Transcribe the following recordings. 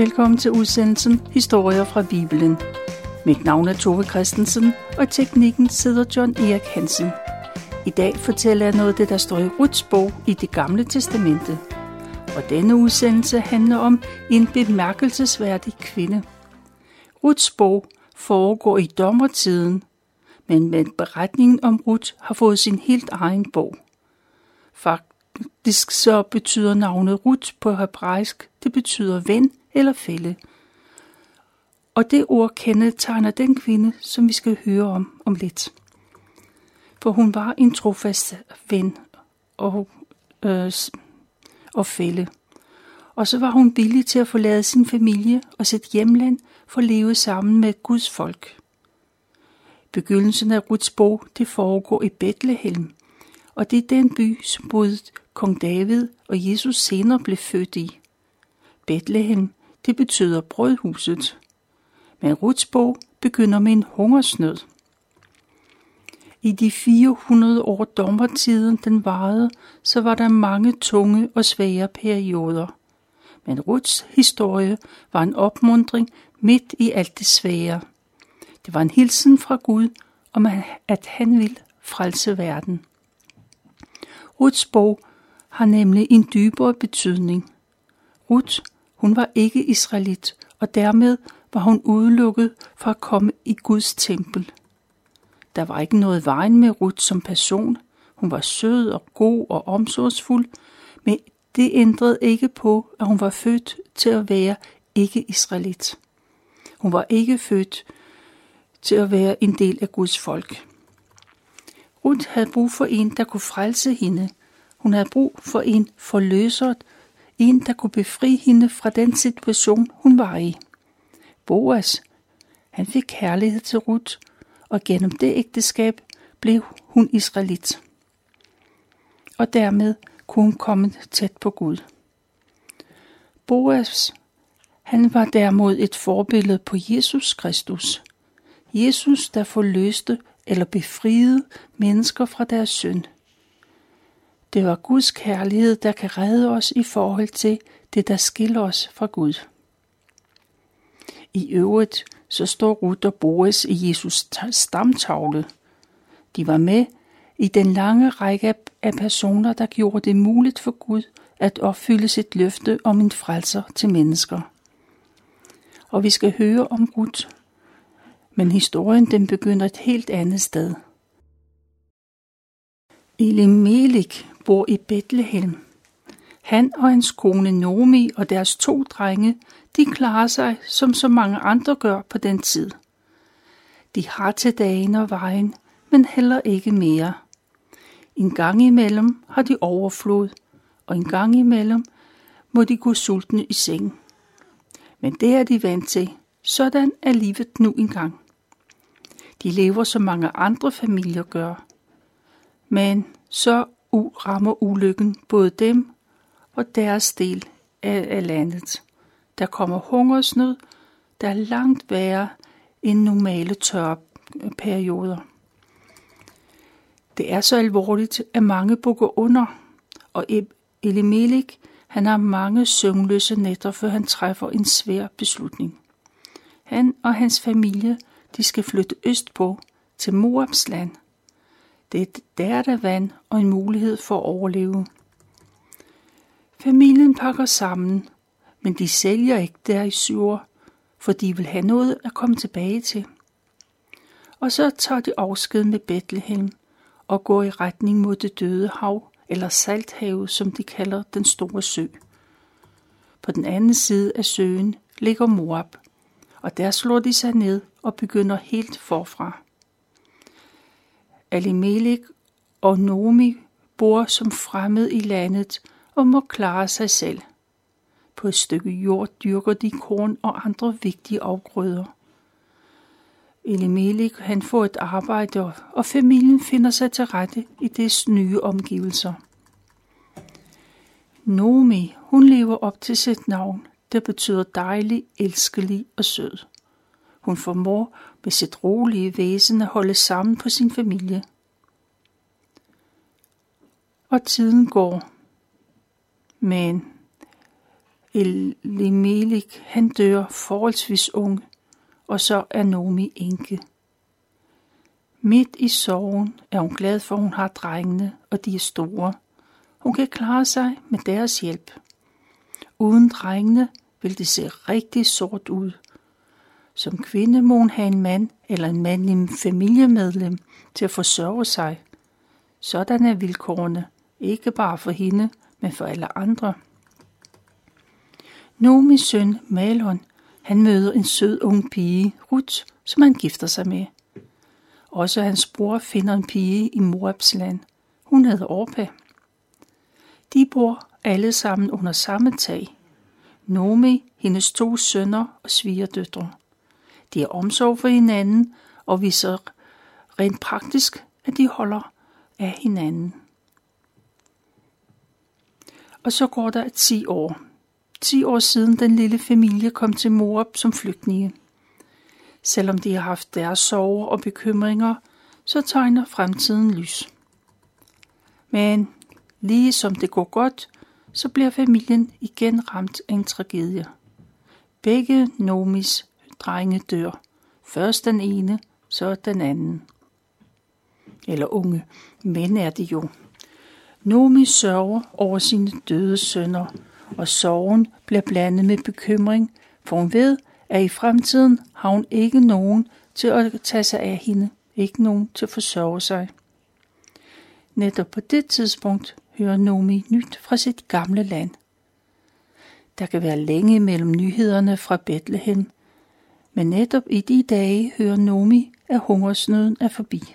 Velkommen til udsendelsen Historier fra Bibelen. Mit navn er Tove Christensen, og teknikken sidder John Erik Hansen. I dag fortæller jeg noget af det, der står i Ruts bog i det gamle testamente. Og denne udsendelse handler om en bemærkelsesværdig kvinde. Ruts bog foregår i dommertiden, men med beretningen om Rut har fået sin helt egen bog. Faktisk så betyder navnet Rut på hebraisk, det betyder ven eller fælde. Og det ord kendetegner den kvinde, som vi skal høre om om lidt. For hun var en trofast ven og, øh, og fælde. Og så var hun villig til at forlade sin familie og sit hjemland for at leve sammen med Guds folk. Begyndelsen af Ruts bog, det foregår i Bethlehem, og det er den by, som både kong David og Jesus senere blev født i. Bethlehem, det betyder brødhuset. Men Ruts bog begynder med en hungersnød. I de 400 år dommertiden den varede, så var der mange tunge og svære perioder. Men Ruts historie var en opmundring midt i alt det svære. Det var en hilsen fra Gud om, at han vil frelse verden. Ruts bog har nemlig en dybere betydning. Ruth, hun var ikke israelit, og dermed var hun udelukket fra at komme i Guds tempel. Der var ikke noget vejen med Ruth som person. Hun var sød og god og omsorgsfuld, men det ændrede ikke på, at hun var født til at være ikke-israelit. Hun var ikke født til at være en del af Guds folk. Ruth havde brug for en, der kunne frelse hende. Hun havde brug for en forløser, en, der kunne befri hende fra den situation, hun var i. Boas, han fik kærlighed til Ruth, og gennem det ægteskab blev hun israelit. Og dermed kunne hun komme tæt på Gud. Boas, han var derimod et forbillede på Jesus Kristus. Jesus, der forløste eller befriede mennesker fra deres synd. Det var Guds kærlighed, der kan redde os i forhold til det, der skiller os fra Gud. I øvrigt så står Ruth og Boris i Jesus stamtavle. De var med i den lange række af personer, der gjorde det muligt for Gud at opfylde sit løfte om en frelser til mennesker. Og vi skal høre om Ruth, men historien den begynder et helt andet sted. Elimelik bor i Bethlehem. Han og hans kone Nomi og deres to drenge, de klarer sig, som så mange andre gør på den tid. De har til dagen og vejen, men heller ikke mere. En gang imellem har de overflod, og en gang imellem må de gå sultne i seng. Men det er de vant til. Sådan er livet nu engang. De lever som mange andre familier gør. Men så rammer ulykken både dem og deres del af, af landet. Der kommer hungersnød, der er langt værre end normale tørre øh, perioder. Det er så alvorligt, at mange bukker under, og Elimelik han har mange søvnløse nætter, før han træffer en svær beslutning. Han og hans familie de skal flytte østpå til Moabs land. Det er der, der vand og en mulighed for at overleve. Familien pakker sammen, men de sælger ikke der i syre, for de vil have noget at komme tilbage til. Og så tager de afsked med Bethlehem og går i retning mod det døde hav, eller salthavet, som de kalder den store sø. På den anden side af søen ligger Moab, og der slår de sig ned og begynder helt forfra. Alimelek og Nomi bor som fremmed i landet og må klare sig selv. På et stykke jord dyrker de korn og andre vigtige afgrøder. Elimelech han får et arbejde, og familien finder sig til rette i dets nye omgivelser. Nomi, hun lever op til sit navn, der betyder dejlig, elskelig og sød. Hun formår med sit rolige væsen at holde sammen på sin familie. Og tiden går. Men Elimelik, han dør forholdsvis ung, og så er Nomi enke. Midt i sorgen er hun glad for, at hun har drengene, og de er store. Hun kan klare sig med deres hjælp. Uden drengene vil det se rigtig sort ud. Som kvinde må hun have en mand eller en mandlig familiemedlem til at forsørge sig. Sådan er vilkårene, ikke bare for hende, men for alle andre. Nomis søn Malon, han møder en sød ung pige, Ruth, som han gifter sig med. Også hans bror finder en pige i Moabs land. Hun hedder Orpa. De bor alle sammen under samme tag. Nomi, hendes to sønner og svigerdøtre. De har omsorg for hinanden og viser rent praktisk, at de holder af hinanden. Og så går der 10 år. 10 år siden den lille familie kom til Moab som flygtninge. Selvom de har haft deres sorger og bekymringer, så tegner fremtiden lys. Men lige som det går godt, så bliver familien igen ramt af en tragedie. Begge Nomis drenge dør. Først den ene, så den anden. Eller unge. Mænd er det jo. Nomi sørger over sine døde sønner, og sorgen bliver blandet med bekymring, for hun ved, at i fremtiden har hun ikke nogen til at tage sig af hende, ikke nogen til at forsørge sig. Netop på det tidspunkt hører Nomi nyt fra sit gamle land. Der kan være længe mellem nyhederne fra Bethlehem, men netop i de dage hører Nomi, at hungersnøden er forbi.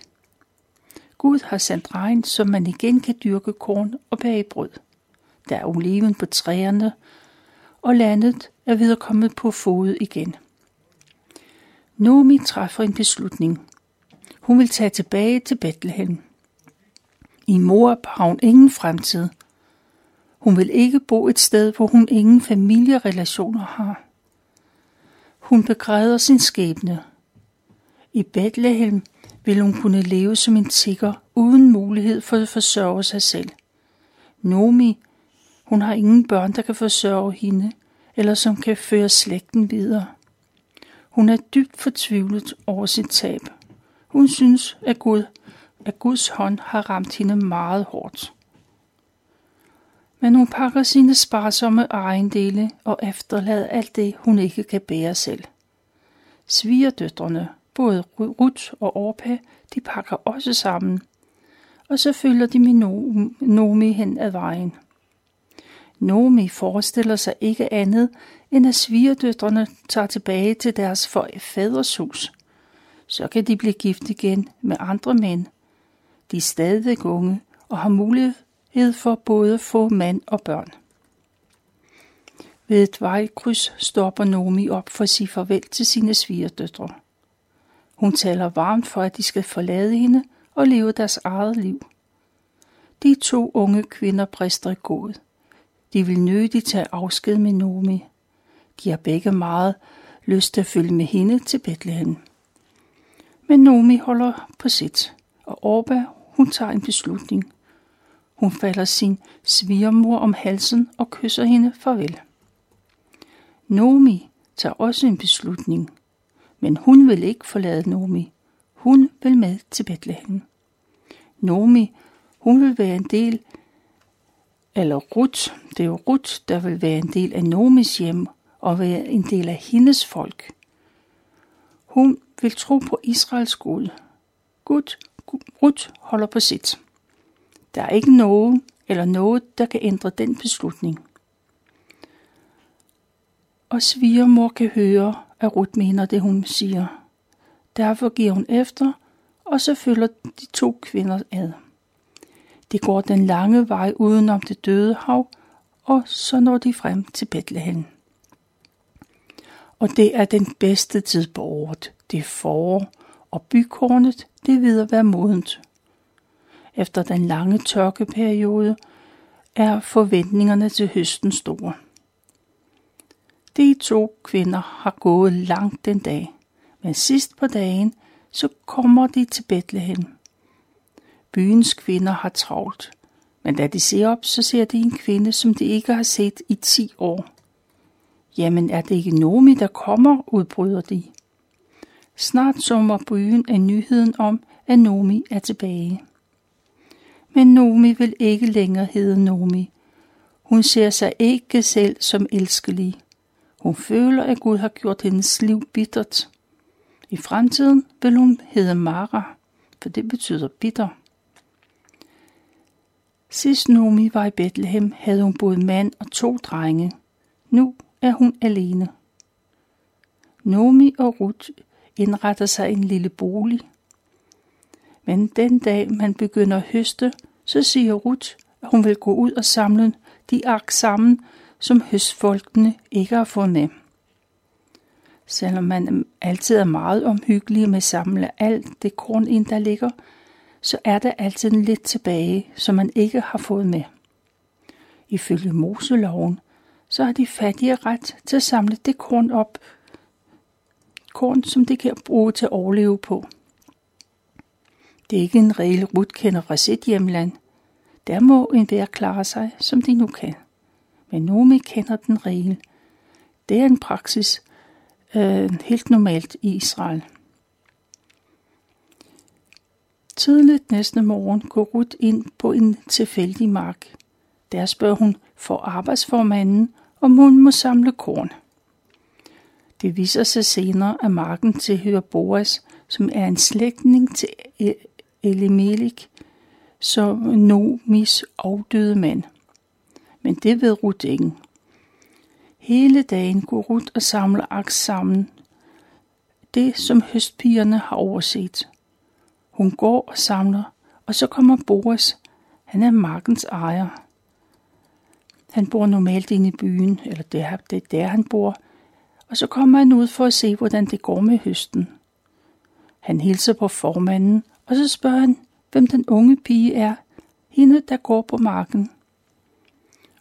Gud har sendt regn, så man igen kan dyrke korn og bage brød. Der er oliven på træerne, og landet er ved at komme på fod igen. Nomi træffer en beslutning. Hun vil tage tilbage til Bethlehem. I Moab har hun ingen fremtid. Hun vil ikke bo et sted, hvor hun ingen familierelationer har. Hun begræder sin skæbne. I Bethlehem vil hun kunne leve som en tigger uden mulighed for at forsørge sig selv. Nomi, hun har ingen børn, der kan forsørge hende, eller som kan føre slægten videre. Hun er dybt fortvivlet over sit tab. Hun synes, at, Gud, at Guds hånd har ramt hende meget hårdt. Men hun pakker sine sparsomme ejendele og efterlader alt det, hun ikke kan bære selv. Svigerdøtrene, både Ruth og Orpa, de pakker også sammen, og så følger de med Nomi hen ad vejen. Nomi forestiller sig ikke andet, end at svigerdøtrene tager tilbage til deres fædres hus. Så kan de blive gift igen med andre mænd. De er stadigvæk unge og har mulighed for både få mand og børn. Ved et vejkryds stopper Nomi op for at sige farvel til sine svigerdøtre. Hun taler varmt for, at de skal forlade hende og leve deres eget liv. De to unge kvinder brister i gået. De vil nødigt tage afsked med Nomi. De har begge meget lyst til at følge med hende til Bethlehem. Men Nomi holder på sit, og Orba, hun tager en beslutning. Hun falder sin svigermor om halsen og kysser hende farvel. Nomi tager også en beslutning, men hun vil ikke forlade Nomi. Hun vil med til Bethlehem. Nomi, hun vil være en del eller Ruth, det er jo Ruth, der vil være en del af Nomis hjem og være en del af hendes folk. Hun vil tro på Israels Gud. Gud, Ruth holder på sit. Der er ikke nogen eller noget, der kan ændre den beslutning. Og svigermor kan høre, at Ruth mener det, hun siger. Derfor giver hun efter, og så følger de to kvinder ad. De går den lange vej udenom det døde hav, og så når de frem til Bethlehem. Og det er den bedste tid på året. Det er forår, og bykornet det ved at være modent. Efter den lange tørkeperiode er forventningerne til høsten store. De to kvinder har gået langt den dag, men sidst på dagen, så kommer de til Bethlehem. Byens kvinder har travlt, men da de ser op, så ser de en kvinde, som de ikke har set i ti år. Jamen er det ikke Nomi, der kommer, udbryder de. Snart summer byen af nyheden om, at Nomi er tilbage. Men Nomi vil ikke længere hedde Nomi. Hun ser sig ikke selv som elskelig. Hun føler, at Gud har gjort hendes liv bittert. I fremtiden vil hun hedde Mara, for det betyder bitter. Sidst Nomi var i Bethlehem, havde hun både mand og to drenge. Nu er hun alene. Nomi og Ruth indretter sig en lille bolig. Men den dag, man begynder at høste, så siger Ruth, at hun vil gå ud og samle de ark sammen, som høstfolkene ikke har fået med. Selvom man altid er meget omhyggelig med at samle alt det korn ind, der ligger, så er der altid lidt tilbage, som man ikke har fået med. Ifølge Moseloven, så har de fattige ret til at samle det korn op, korn, som de kan bruge til at overleve på. Det er ikke en regel, Rut kender fra sit hjemland. Der må enhver klare sig, som de nu kan. Men Nomi kender den regel. Det er en praksis øh, helt normalt i Israel. Tidligt næste morgen går Ruth ind på en tilfældig mark. Der spørger hun for arbejdsformanden, om hun må samle korn. Det viser sig senere, at marken tilhører Boas, som er en slægtning til e- Elimelik, som Nomis afdøde mand. Men det ved Ruth ikke. Hele dagen går Ruth og samler aks sammen. Det, som høstpigerne har overset. Hun går og samler, og så kommer Boris. Han er markens ejer. Han bor normalt inde i byen, eller det er, det er der, han bor. Og så kommer han ud for at se, hvordan det går med høsten. Han hilser på formanden, og så spørger han, hvem den unge pige er, hende der går på marken.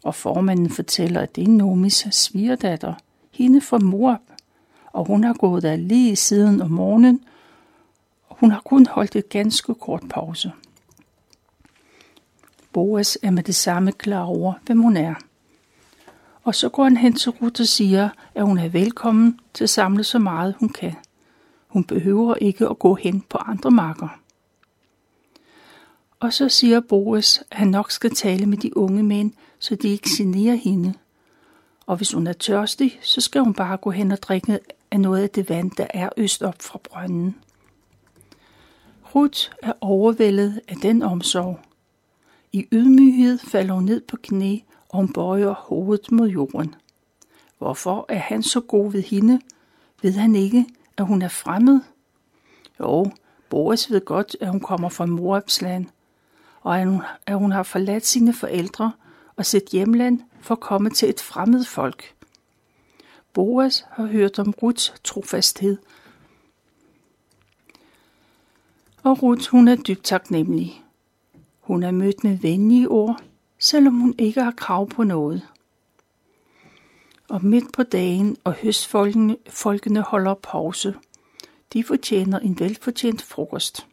Og formanden fortæller, at det er Nomis svigerdatter, hende fra Moab, og hun har gået der lige siden om morgenen, og hun har kun holdt et ganske kort pause. Boas er med det samme klar over, hvem hun er. Og så går han hen til Ruth og siger, at hun er velkommen til at samle så meget hun kan. Hun behøver ikke at gå hen på andre marker. Og så siger Boas, at han nok skal tale med de unge mænd, så de ikke generer hende. Og hvis hun er tørstig, så skal hun bare gå hen og drikke af noget af det vand, der er øst op fra brønden. Ruth er overvældet af den omsorg. I ydmyghed falder hun ned på knæ, og hun bøjer hovedet mod jorden. Hvorfor er han så god ved hende? Ved han ikke, at hun er fremmed? Jo, Boris ved godt, at hun kommer fra Moabsland, og at hun, at hun har forladt sine forældre og sit hjemland for at komme til et fremmed folk. Boas har hørt om Ruths trofasthed, og Ruth hun er dybt taknemmelig. Hun er mødt med venlige ord, selvom hun ikke har krav på noget. Og midt på dagen og høstfolkene folkene holder pause. De fortjener en velfortjent frokost.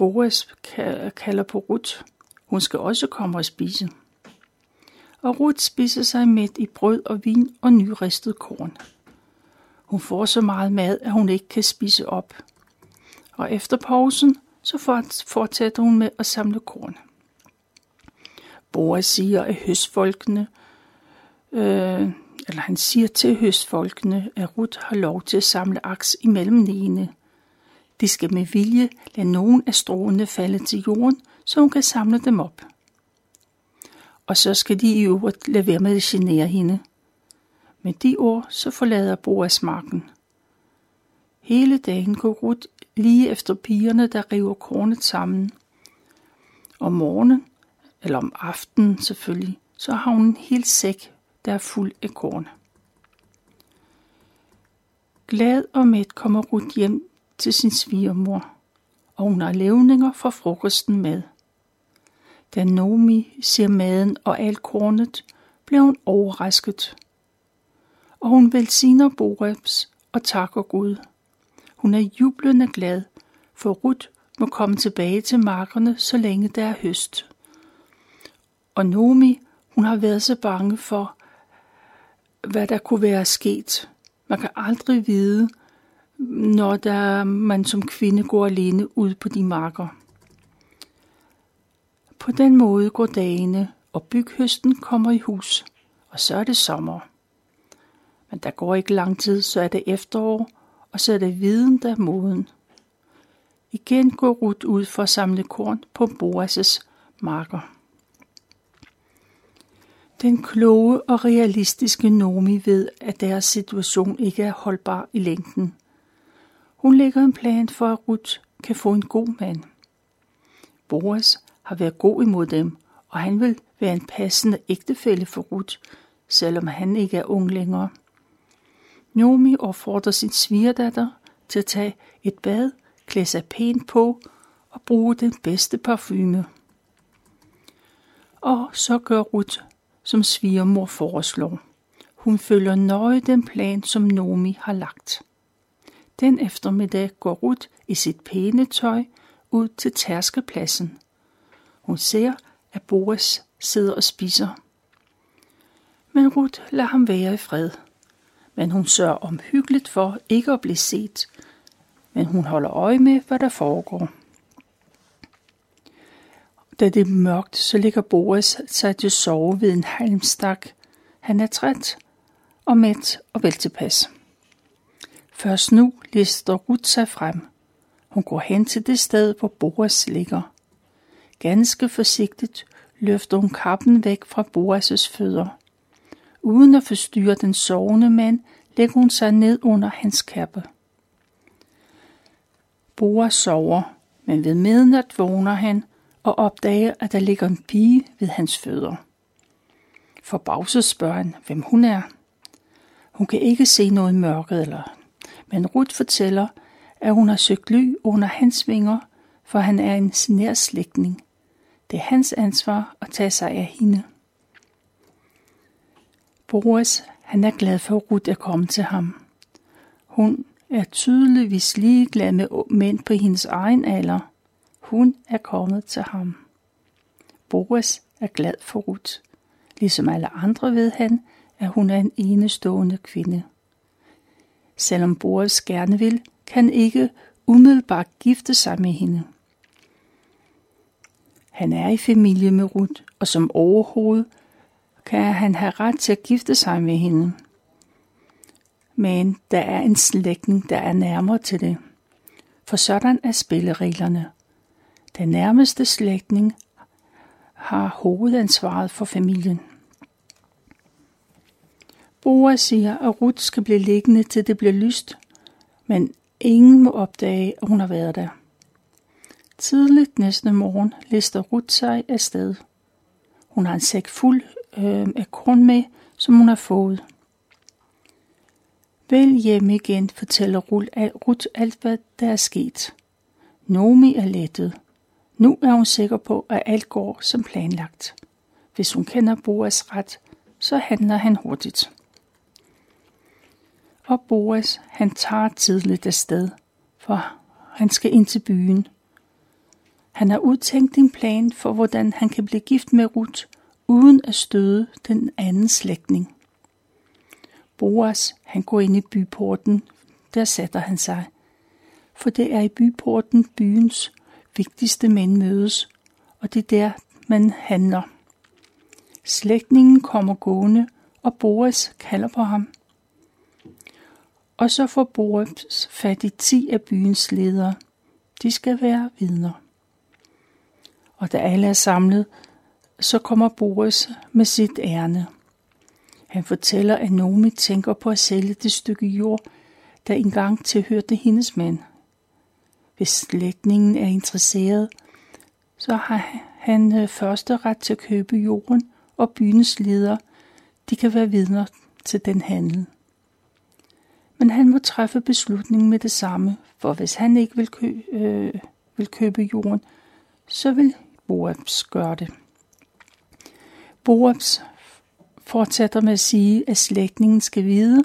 Boas kalder på Ruth. Hun skal også komme og spise. Og Ruth spiser sig midt i brød og vin og nyristet korn. Hun får så meget mad, at hun ikke kan spise op. Og efter pausen, så fortsætter hun med at samle korn. Boas siger, at høstfolkene, øh, eller han siger til høstfolkene, at Ruth har lov til at samle aks imellem nene. De skal med vilje lade nogen af stråene falde til jorden, så hun kan samle dem op. Og så skal de i øvrigt lade være med at genere hende. Med de ord så forlader Boas marken. Hele dagen går Rut lige efter pigerne, der river kornet sammen. Om morgenen, eller om aftenen selvfølgelig, så har hun en hel sæk, der er fuld af korn. Glad og mæt kommer Rut hjem til sin svigermor, og hun har levninger fra frokosten med. Da Nomi ser maden og alt kornet, bliver hun overrasket. Og hun velsigner Borebs og takker Gud. Hun er jublende glad, for Ruth må komme tilbage til markerne, så længe der er høst. Og Nomi, Hun har været så bange for, hvad der kunne være sket. Man kan aldrig vide, når der man som kvinde går alene ud på de marker. På den måde går dagene, og byghøsten kommer i hus, og så er det sommer. Men der går ikke lang tid, så er det efterår, og så er det viden, der er moden. Igen går Ruth ud for at samle korn på Boas' marker. Den kloge og realistiske Nomi ved, at deres situation ikke er holdbar i længden. Hun lægger en plan for, at Ruth kan få en god mand. Boris har været god imod dem, og han vil være en passende ægtefælle for Ruth, selvom han ikke er ung længere. Nomi opfordrer sin svigerdatter til at tage et bad, klæde sig pænt på og bruge den bedste parfume. Og så gør Ruth, som svigermor foreslår. Hun følger nøje den plan, som Nomi har lagt. Den eftermiddag går Ruth i sit pæne tøj ud til tærskepladsen. Hun ser, at Boris sidder og spiser. Men Ruth lader ham være i fred. Men hun sørger omhyggeligt for ikke at blive set. Men hun holder øje med, hvad der foregår. Da det er mørkt, så ligger Boris sig til sove ved en halmstak. Han er træt og mæt og vel tilpas. Først nu lister Ruth sig frem. Hun går hen til det sted, hvor Boas ligger. Ganske forsigtigt løfter hun kappen væk fra Boas' fødder. Uden at forstyrre den sovende mand, lægger hun sig ned under hans kappe. Boas sover, men ved midnat vågner han og opdager, at der ligger en pige ved hans fødder. Forbavset spørger han, hvem hun er. Hun kan ikke se noget i mørket, eller men Ruth fortæller, at hun har søgt ly under hans vinger, for han er en nær slægtning. Det er hans ansvar at tage sig af hende. Boris, han er glad for, at Ruth er kommet til ham. Hun er tydeligvis ligeglad med mænd på hendes egen alder. Hun er kommet til ham. Boris er glad for Ruth. Ligesom alle andre ved han, at hun er en enestående kvinde. Selvom Boris gerne vil, kan ikke umiddelbart gifte sig med hende. Han er i familie med Ruth, og som overhoved kan han have ret til at gifte sig med hende. Men der er en slægtning, der er nærmere til det. For sådan er spillereglerne. Den nærmeste slægtning har hovedansvaret for familien. Boa siger, at Ruth skal blive liggende, til det bliver lyst, men ingen må opdage, at hun har været der. Tidligt næste morgen lister Ruth sig afsted. Hun har en sæk fuld øh, af korn med, som hun har fået. Vel hjemme igen fortæller Ruth alt, hvad der er sket. Nomi er lettet. Nu er hun sikker på, at alt går som planlagt. Hvis hun kender Boas ret, så handler han hurtigt. Og Boas, han tager tidligt afsted, for han skal ind til byen – han har udtænkt en plan for, hvordan han kan blive gift med Ruth, uden at støde den anden slægtning. Boas, han går ind i byporten. Der sætter han sig. For det er i byporten byens vigtigste mænd mødes, og det er der, man handler. Slægtningen kommer gående, og Boas kalder på ham. Og så får Boas fat i ti af byens ledere. De skal være vidner. Og da alle er samlet, så kommer Boris med sit ærne. Han fortæller, at Nomi tænker på at sælge det stykke jord, der engang tilhørte hendes mand. Hvis slægtningen er interesseret, så har han øh, første ret til at købe jorden, og byens ledere, de kan være vidner til den handel. Men han må træffe beslutningen med det samme, for hvis han ikke vil, kø- øh, vil købe jorden, så vil Boabs gøre det. Boabs fortsætter med at sige, at slægtningen skal vide,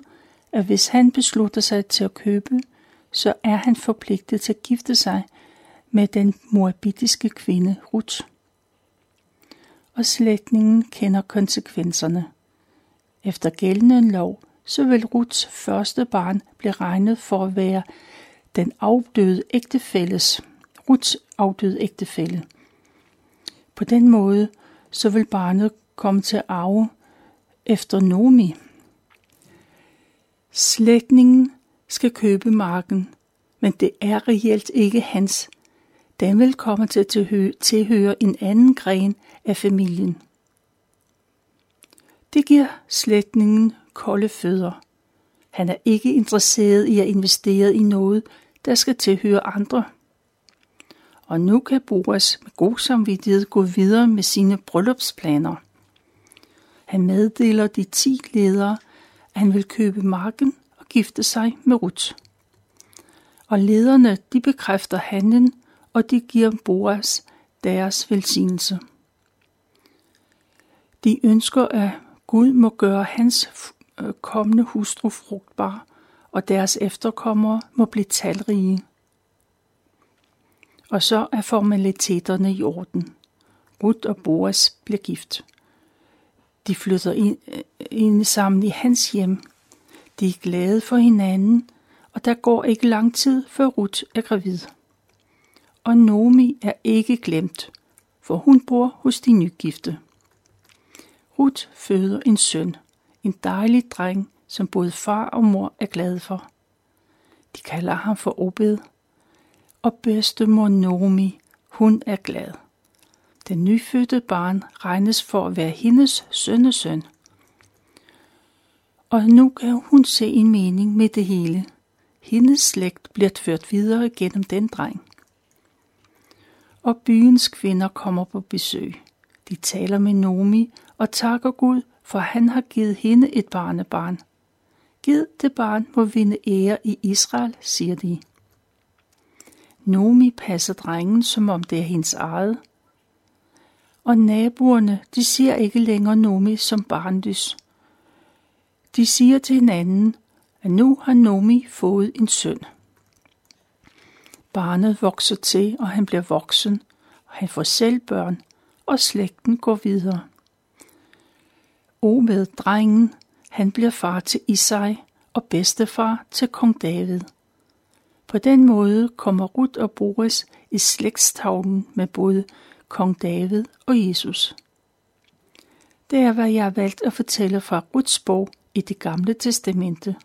at hvis han beslutter sig til at købe, så er han forpligtet til at gifte sig med den moabitiske kvinde Ruth. og slægtningen kender konsekvenserne. Efter gældende lov, så vil Ruts første barn blive regnet for at være den afdøde ægtefælles, Ruts afdøde ægtefælle. På den måde, så vil barnet komme til at arve efter Nomi. Slægtningen skal købe marken, men det er reelt ikke hans. Den vil komme til at tilhøre en anden gren af familien. Det giver slægtningen kolde fødder. Han er ikke interesseret i at investere i noget, der skal tilhøre andre. Og nu kan Boas med god samvittighed gå videre med sine bryllupsplaner. Han meddeler de ti ledere, at han vil købe marken og gifte sig med Ruth. Og lederne, de bekræfter handlen, og de giver Boas deres velsignelse. De ønsker, at Gud må gøre hans Øh, kommende hustru frugtbar, og deres efterkommere må blive talrige. Og så er formaliteterne i orden. Ruth og Boas bliver gift. De flytter ind, øh, ind sammen i hans hjem. De er glade for hinanden, og der går ikke lang tid, før Ruth er gravid. Og Nomi er ikke glemt, for hun bor hos de nygifte. Ruth føder en søn, en dejlig dreng, som både far og mor er glade for. De kalder ham for Obed, og bedstemor Nomi, hun er glad. Den nyfødte barn regnes for at være hendes sønnesøn. Og nu kan hun se en mening med det hele. Hendes slægt bliver ført videre gennem den dreng. Og byens kvinder kommer på besøg. De taler med Nomi og takker Gud, for han har givet hende et barnebarn. Gid det barn må vinde ære i Israel, siger de. Nomi passer drengen, som om det er hendes eget. Og naboerne, de ser ikke længere Nomi som barnløs. De siger til hinanden, at nu har Nomi fået en søn. Barnet vokser til, og han bliver voksen, og han får selv børn, og slægten går videre. Obed, drengen, han bliver far til Isai og bedstefar til kong David. På den måde kommer Ruth og Boris i slægtstavlen med både kong David og Jesus. Det er, hvad jeg har valgt at fortælle fra Ruths bog i det gamle testamente.